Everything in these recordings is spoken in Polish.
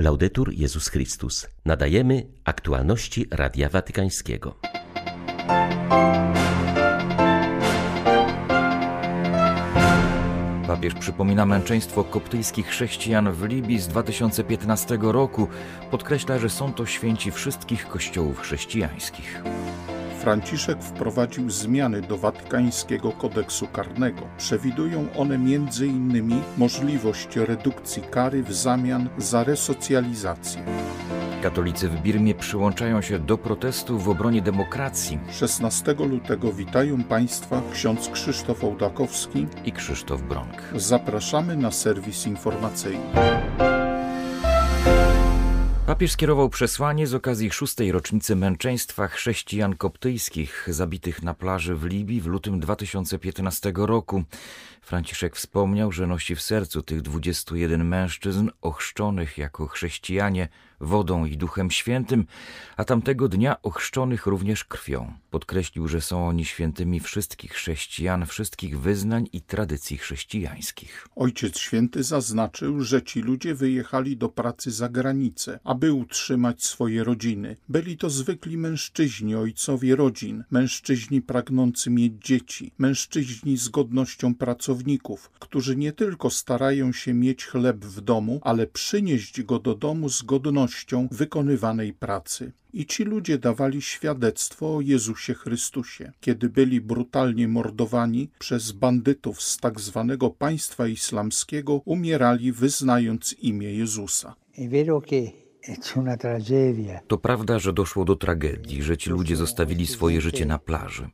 Laudetur Jezus Chrystus. Nadajemy aktualności Radia Watykańskiego. Papież przypomina męczeństwo koptyjskich chrześcijan w Libii z 2015 roku. Podkreśla, że są to święci wszystkich kościołów chrześcijańskich. Franciszek wprowadził zmiany do watykańskiego kodeksu karnego. Przewidują one m.in. możliwość redukcji kary w zamian za resocjalizację. Katolicy w Birmie przyłączają się do protestu w obronie demokracji. 16 lutego witają Państwa ksiądz Krzysztof Ołdakowski i Krzysztof Bronk. Zapraszamy na serwis informacyjny. Papież skierował przesłanie z okazji szóstej rocznicy męczeństwa chrześcijan koptyjskich zabitych na plaży w Libii w lutym 2015 roku. Franciszek wspomniał, że nosi w sercu tych 21 mężczyzn ochrzczonych jako chrześcijanie wodą i Duchem Świętym, a tamtego dnia ochrzczonych również krwią. Podkreślił, że są oni świętymi wszystkich chrześcijan, wszystkich wyznań i tradycji chrześcijańskich. Ojciec Święty zaznaczył, że ci ludzie wyjechali do pracy za granicę, aby utrzymać swoje rodziny. Byli to zwykli mężczyźni, ojcowie rodzin, mężczyźni pragnący mieć dzieci, mężczyźni z godnością pracowników, którzy nie tylko starają się mieć chleb w domu, ale przynieść go do domu z godnością wykonywanej pracy. I ci ludzie dawali świadectwo o Jezusie Chrystusie, kiedy byli brutalnie mordowani przez bandytów z tak zwanego państwa islamskiego, umierali wyznając imię Jezusa. To prawda, że doszło do tragedii, że ci ludzie zostawili swoje życie na plaży.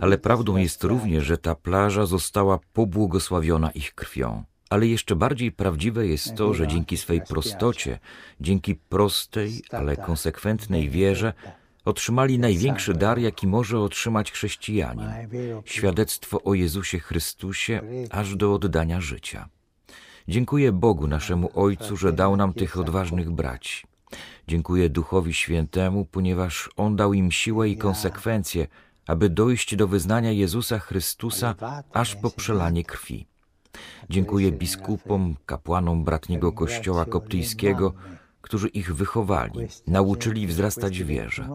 Ale prawdą jest również, że ta plaża została pobłogosławiona ich krwią. Ale jeszcze bardziej prawdziwe jest to, że dzięki swej prostocie, dzięki prostej, ale konsekwentnej wierze, otrzymali największy dar, jaki może otrzymać chrześcijanin świadectwo o Jezusie Chrystusie aż do oddania życia. Dziękuję Bogu, naszemu Ojcu, że dał nam tych odważnych braci. Dziękuję Duchowi Świętemu, ponieważ On dał im siłę i konsekwencje, aby dojść do wyznania Jezusa Chrystusa aż po przelanie krwi. Dziękuję biskupom, kapłanom bratniego kościoła koptyjskiego, którzy ich wychowali, nauczyli wzrastać wierze.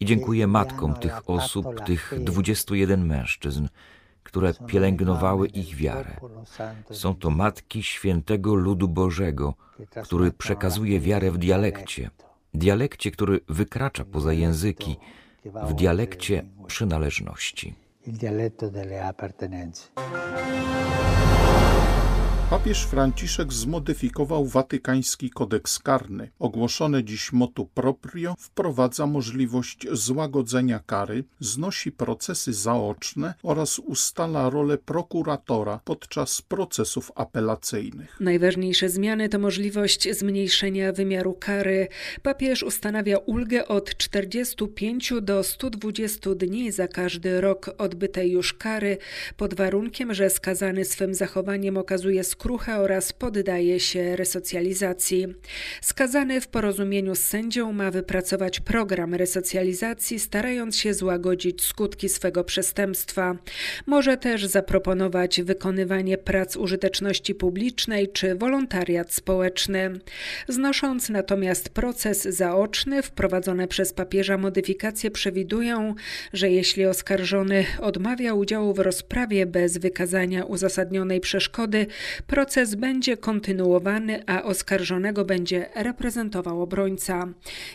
I dziękuję matkom tych osób, tych 21 mężczyzn, które pielęgnowały ich wiarę. Są to matki świętego ludu Bożego, który przekazuje wiarę w dialekcie, dialekcie, który wykracza poza języki, w dialekcie przynależności. Il dialetto delle appartenenze. Papież Franciszek zmodyfikował watykański kodeks karny. Ogłoszone dziś motu proprio wprowadza możliwość złagodzenia kary, znosi procesy zaoczne oraz ustala rolę prokuratora podczas procesów apelacyjnych. Najważniejsze zmiany to możliwość zmniejszenia wymiaru kary. Papież ustanawia ulgę od 45 do 120 dni za każdy rok odbytej już kary, pod warunkiem, że skazany swym zachowaniem okazuje skutki skruchę oraz poddaje się resocjalizacji. Skazany w porozumieniu z sędzią ma wypracować program resocjalizacji, starając się złagodzić skutki swego przestępstwa. Może też zaproponować wykonywanie prac użyteczności publicznej czy wolontariat społeczny. Znosząc natomiast proces zaoczny, wprowadzone przez papieża modyfikacje przewidują, że jeśli oskarżony odmawia udziału w rozprawie bez wykazania uzasadnionej przeszkody, Proces będzie kontynuowany, a oskarżonego będzie reprezentował obrońca.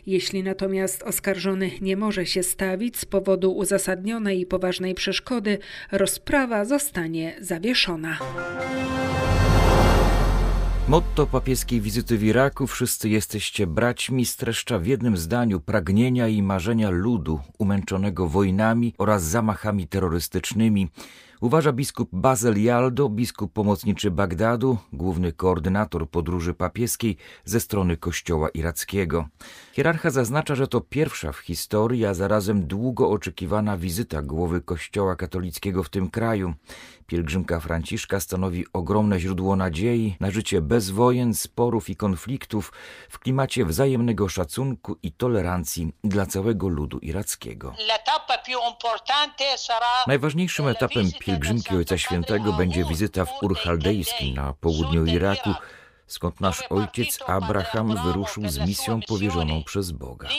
Jeśli natomiast oskarżony nie może się stawić z powodu uzasadnionej i poważnej przeszkody, rozprawa zostanie zawieszona. Motto papieskiej wizyty w Iraku Wszyscy jesteście braćmi streszcza w jednym zdaniu pragnienia i marzenia ludu umęczonego wojnami oraz zamachami terrorystycznymi Uważa biskup Bazel Jaldo, biskup pomocniczy Bagdadu, główny koordynator podróży papieskiej ze strony kościoła irackiego. Hierarcha zaznacza, że to pierwsza w historii, a zarazem długo oczekiwana wizyta głowy kościoła katolickiego w tym kraju. Pielgrzymka Franciszka stanowi ogromne źródło nadziei na życie bez wojen, sporów i konfliktów w klimacie wzajemnego szacunku i tolerancji dla całego ludu irackiego. Najważniejszym etapem pielgrzymki Ojca Świętego będzie wizyta w Ur Chaldejskim na południu Iraku, skąd nasz ojciec Abraham wyruszył z misją powierzoną przez Boga.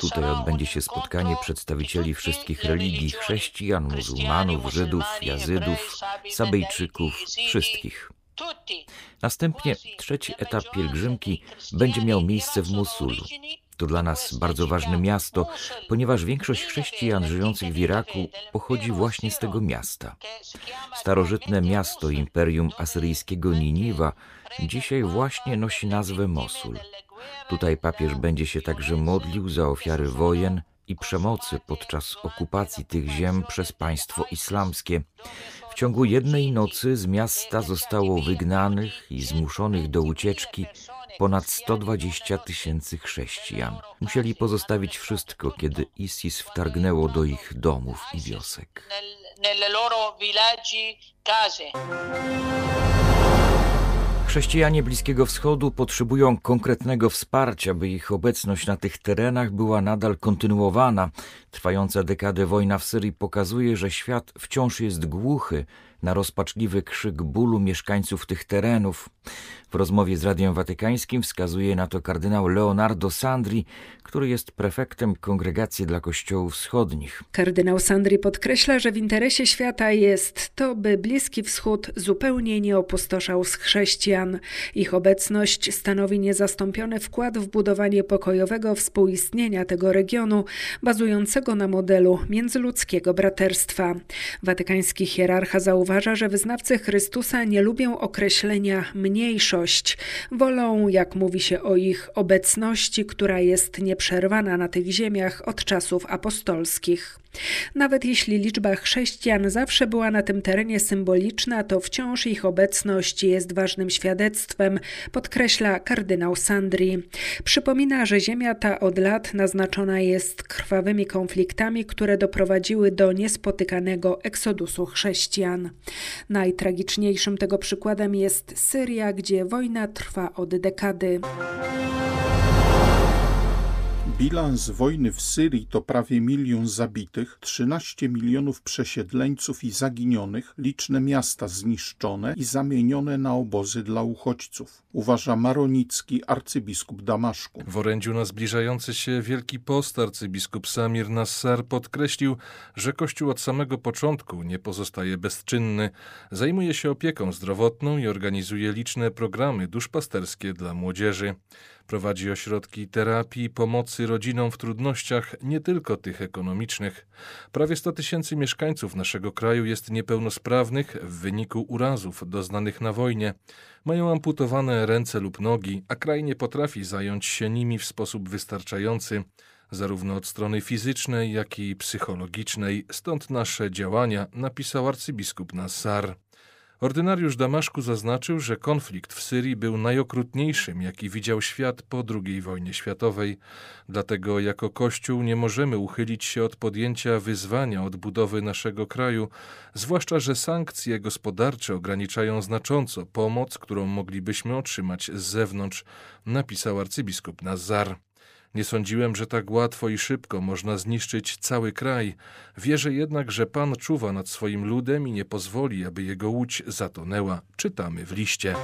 Tutaj odbędzie się spotkanie przedstawicieli wszystkich religii chrześcijan, muzułmanów, Żydów, Jazydów, Sabejczyków, wszystkich. Następnie trzeci etap pielgrzymki będzie miał miejsce w Mosulu. To dla nas bardzo ważne miasto, ponieważ większość chrześcijan żyjących w Iraku pochodzi właśnie z tego miasta. Starożytne miasto Imperium Asyryjskiego Niniwa dzisiaj właśnie nosi nazwę Mosul. Tutaj papież będzie się także modlił za ofiary wojen i przemocy podczas okupacji tych ziem przez państwo islamskie. W ciągu jednej nocy z miasta zostało wygnanych i zmuszonych do ucieczki ponad 120 tysięcy chrześcijan. Musieli pozostawić wszystko, kiedy ISIS wtargnęło do ich domów i wiosek. Chrześcijanie Bliskiego Wschodu potrzebują konkretnego wsparcia, by ich obecność na tych terenach była nadal kontynuowana. Trwająca dekadę wojna w Syrii pokazuje, że świat wciąż jest głuchy na rozpaczliwy krzyk bólu mieszkańców tych terenów. W rozmowie z Radiem Watykańskim wskazuje na to kardynał Leonardo Sandri, który jest prefektem Kongregacji dla Kościołów Wschodnich. Kardynał Sandri podkreśla, że w interesie świata jest to, by Bliski Wschód zupełnie nie opustoszał z chrześcijan. Ich obecność stanowi niezastąpiony wkład w budowanie pokojowego współistnienia tego regionu, bazującego na modelu międzyludzkiego braterstwa. Watykański hierarcha zauważa, że wyznawcy Chrystusa nie lubią określenia mniejszość. Wolą, jak mówi się o ich obecności, która jest nieprzerwana na tych ziemiach od czasów apostolskich. Nawet jeśli liczba chrześcijan zawsze była na tym terenie symboliczna, to wciąż ich obecność jest ważnym świadectwem, podkreśla kardynał Sandri. Przypomina, że ziemia ta od lat naznaczona jest krwawymi konfliktami, które doprowadziły do niespotykanego eksodusu chrześcijan. Najtragiczniejszym tego przykładem jest Syria, gdzie wojna trwa od dekady. Bilans wojny w Syrii to prawie milion zabitych, 13 milionów przesiedleńców i zaginionych, liczne miasta zniszczone i zamienione na obozy dla uchodźców, uważa maronicki arcybiskup Damaszku. W orędziu na zbliżający się Wielki Post arcybiskup Samir Nassar podkreślił, że Kościół od samego początku nie pozostaje bezczynny, zajmuje się opieką zdrowotną i organizuje liczne programy duszpasterskie dla młodzieży. Prowadzi ośrodki terapii, pomocy rodzinom w trudnościach, nie tylko tych ekonomicznych. Prawie 100 tysięcy mieszkańców naszego kraju jest niepełnosprawnych w wyniku urazów doznanych na wojnie. Mają amputowane ręce lub nogi, a kraj nie potrafi zająć się nimi w sposób wystarczający zarówno od strony fizycznej, jak i psychologicznej, stąd nasze działania, napisał arcybiskup Nassar. Ordynariusz Damaszku zaznaczył, że konflikt w Syrii był najokrutniejszym, jaki widział świat po II wojnie światowej. Dlatego jako Kościół nie możemy uchylić się od podjęcia wyzwania odbudowy naszego kraju, zwłaszcza, że sankcje gospodarcze ograniczają znacząco pomoc, którą moglibyśmy otrzymać z zewnątrz, napisał arcybiskup Nazar. Nie sądziłem, że tak łatwo i szybko można zniszczyć cały kraj. Wierzę jednak, że Pan czuwa nad swoim ludem i nie pozwoli, aby jego łódź zatonęła. Czytamy w liście.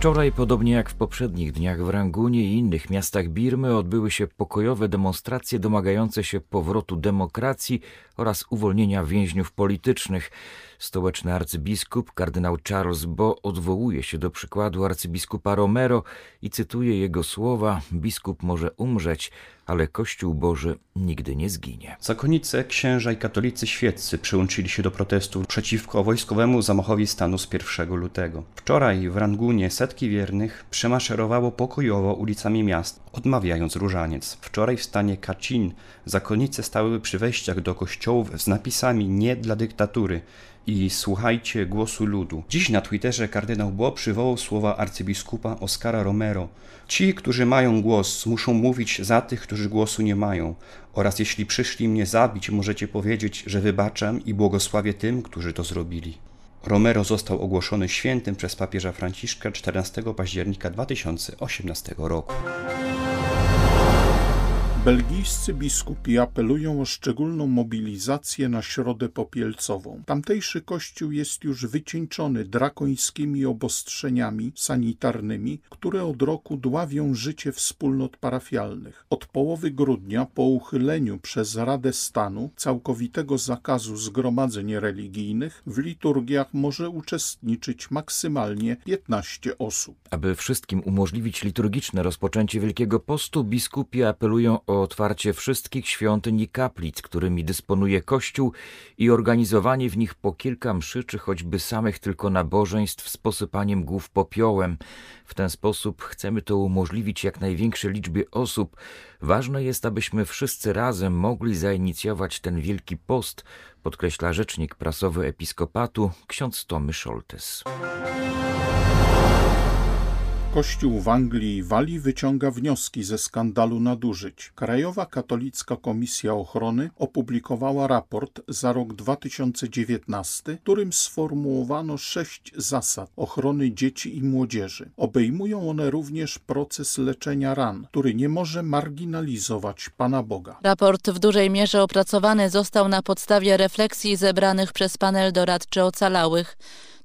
Wczoraj, podobnie jak w poprzednich dniach w Rangunie i innych miastach Birmy, odbyły się pokojowe demonstracje domagające się powrotu demokracji oraz uwolnienia więźniów politycznych. Stołeczny arcybiskup, kardynał Charles Bo, odwołuje się do przykładu arcybiskupa Romero i cytuje jego słowa: Biskup może umrzeć, ale Kościół Boży nigdy nie zginie. Zakonice, księża i katolicy świeccy przyłączyli się do protestu przeciwko wojskowemu zamachowi stanu z 1 lutego. Wczoraj w Rangunie setki wiernych przemaszerowało pokojowo ulicami miast, odmawiając różaniec. Wczoraj w stanie Kacin zakonice stały przy wejściach do kościołów z napisami nie dla dyktatury i słuchajcie głosu ludu. Dziś na Twitterze kardynał Bo przywołał słowa arcybiskupa Oscara Romero. Ci, którzy mają głos, muszą mówić za tych, którzy głosu nie mają. Oraz jeśli przyszli mnie zabić, możecie powiedzieć, że wybaczam i błogosławię tym, którzy to zrobili. Romero został ogłoszony świętym przez papieża Franciszka 14 października 2018 roku. Belgijscy biskupi apelują o szczególną mobilizację na środę popielcową. Tamtejszy kościół jest już wycieńczony drakońskimi obostrzeniami sanitarnymi, które od roku dławią życie wspólnot parafialnych. Od połowy grudnia, po uchyleniu przez Radę Stanu całkowitego zakazu zgromadzeń religijnych, w liturgiach może uczestniczyć maksymalnie 15 osób. Aby wszystkim umożliwić liturgiczne rozpoczęcie Wielkiego Postu, biskupi apelują o otwarcie wszystkich świątyń i kaplic, którymi dysponuje Kościół i organizowanie w nich po kilka mszy, czy choćby samych tylko nabożeństw z posypaniem głów popiołem. W ten sposób chcemy to umożliwić jak największej liczbie osób. Ważne jest, abyśmy wszyscy razem mogli zainicjować ten Wielki Post, podkreśla rzecznik prasowy Episkopatu ksiądz Tomy Szoltes. Kościół w Anglii i Walii wyciąga wnioski ze skandalu nadużyć. Krajowa Katolicka Komisja Ochrony opublikowała raport za rok 2019, którym sformułowano sześć zasad ochrony dzieci i młodzieży. Obejmują one również proces leczenia ran, który nie może marginalizować Pana Boga. Raport w dużej mierze opracowany został na podstawie refleksji zebranych przez panel doradczy ocalałych.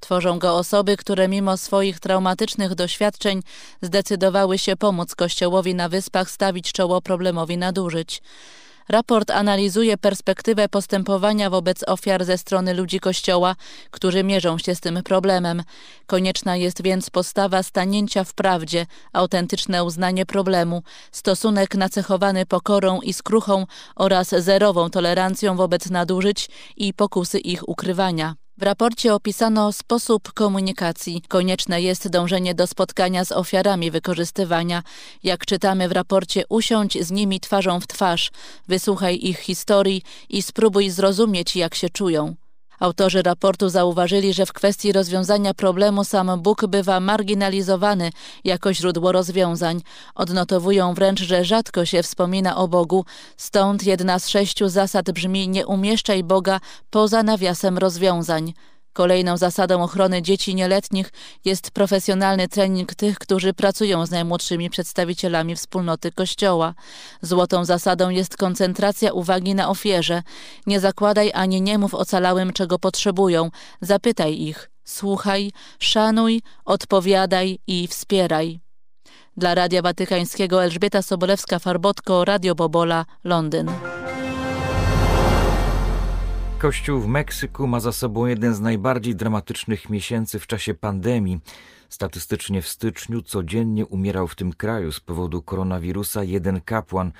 Tworzą go osoby, które mimo swoich traumatycznych doświadczeń zdecydowały się pomóc Kościołowi na Wyspach stawić czoło problemowi nadużyć. Raport analizuje perspektywę postępowania wobec ofiar ze strony ludzi Kościoła, którzy mierzą się z tym problemem. Konieczna jest więc postawa stanięcia w prawdzie, autentyczne uznanie problemu, stosunek nacechowany pokorą i skruchą oraz zerową tolerancją wobec nadużyć i pokusy ich ukrywania. W raporcie opisano sposób komunikacji. Konieczne jest dążenie do spotkania z ofiarami wykorzystywania. Jak czytamy w raporcie, usiądź z nimi twarzą w twarz, wysłuchaj ich historii i spróbuj zrozumieć, jak się czują. Autorzy raportu zauważyli, że w kwestii rozwiązania problemu sam Bóg bywa marginalizowany jako źródło rozwiązań. Odnotowują wręcz, że rzadko się wspomina o Bogu, stąd jedna z sześciu zasad brzmi nie umieszczaj Boga poza nawiasem rozwiązań. Kolejną zasadą ochrony dzieci nieletnich jest profesjonalny trening tych, którzy pracują z najmłodszymi przedstawicielami wspólnoty Kościoła. Złotą zasadą jest koncentracja uwagi na ofierze. Nie zakładaj ani nie mów ocalałym, czego potrzebują. Zapytaj ich. Słuchaj, szanuj, odpowiadaj i wspieraj. Dla Radia Watykańskiego Elżbieta Sobolewska-Farbotko, Radio Bobola, Londyn. Kościół w Meksyku ma za sobą jeden z najbardziej dramatycznych miesięcy w czasie pandemii. Statystycznie w styczniu codziennie umierał w tym kraju z powodu koronawirusa jeden kapłan.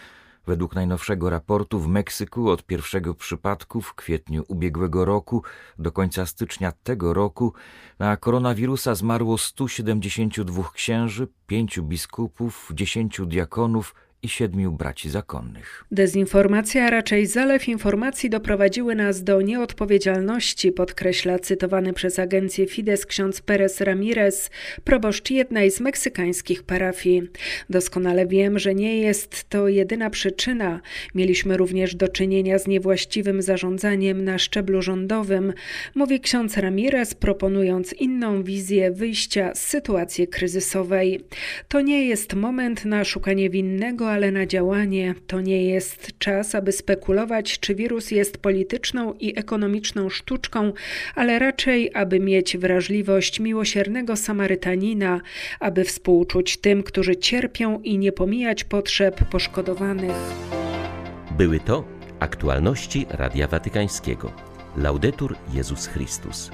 Według najnowszego raportu w Meksyku od pierwszego przypadku w kwietniu ubiegłego roku do końca stycznia tego roku na koronawirusa zmarło 172 księży, pięciu biskupów, dziesięciu diakonów, i siedmiu braci zakonnych. Dezinformacja, a raczej zalew informacji doprowadziły nas do nieodpowiedzialności, podkreśla cytowany przez agencję Fides ksiądz Perez Ramirez, proboszcz jednej z meksykańskich parafii. Doskonale wiem, że nie jest to jedyna przyczyna. Mieliśmy również do czynienia z niewłaściwym zarządzaniem na szczeblu rządowym, mówi ksiądz Ramirez, proponując inną wizję wyjścia z sytuacji kryzysowej. To nie jest moment na szukanie winnego, ale na działanie. To nie jest czas, aby spekulować, czy wirus jest polityczną i ekonomiczną sztuczką, ale raczej, aby mieć wrażliwość miłosiernego Samarytanina, aby współczuć tym, którzy cierpią i nie pomijać potrzeb poszkodowanych. Były to aktualności Radia Watykańskiego. Laudetur Jezus Chrystus.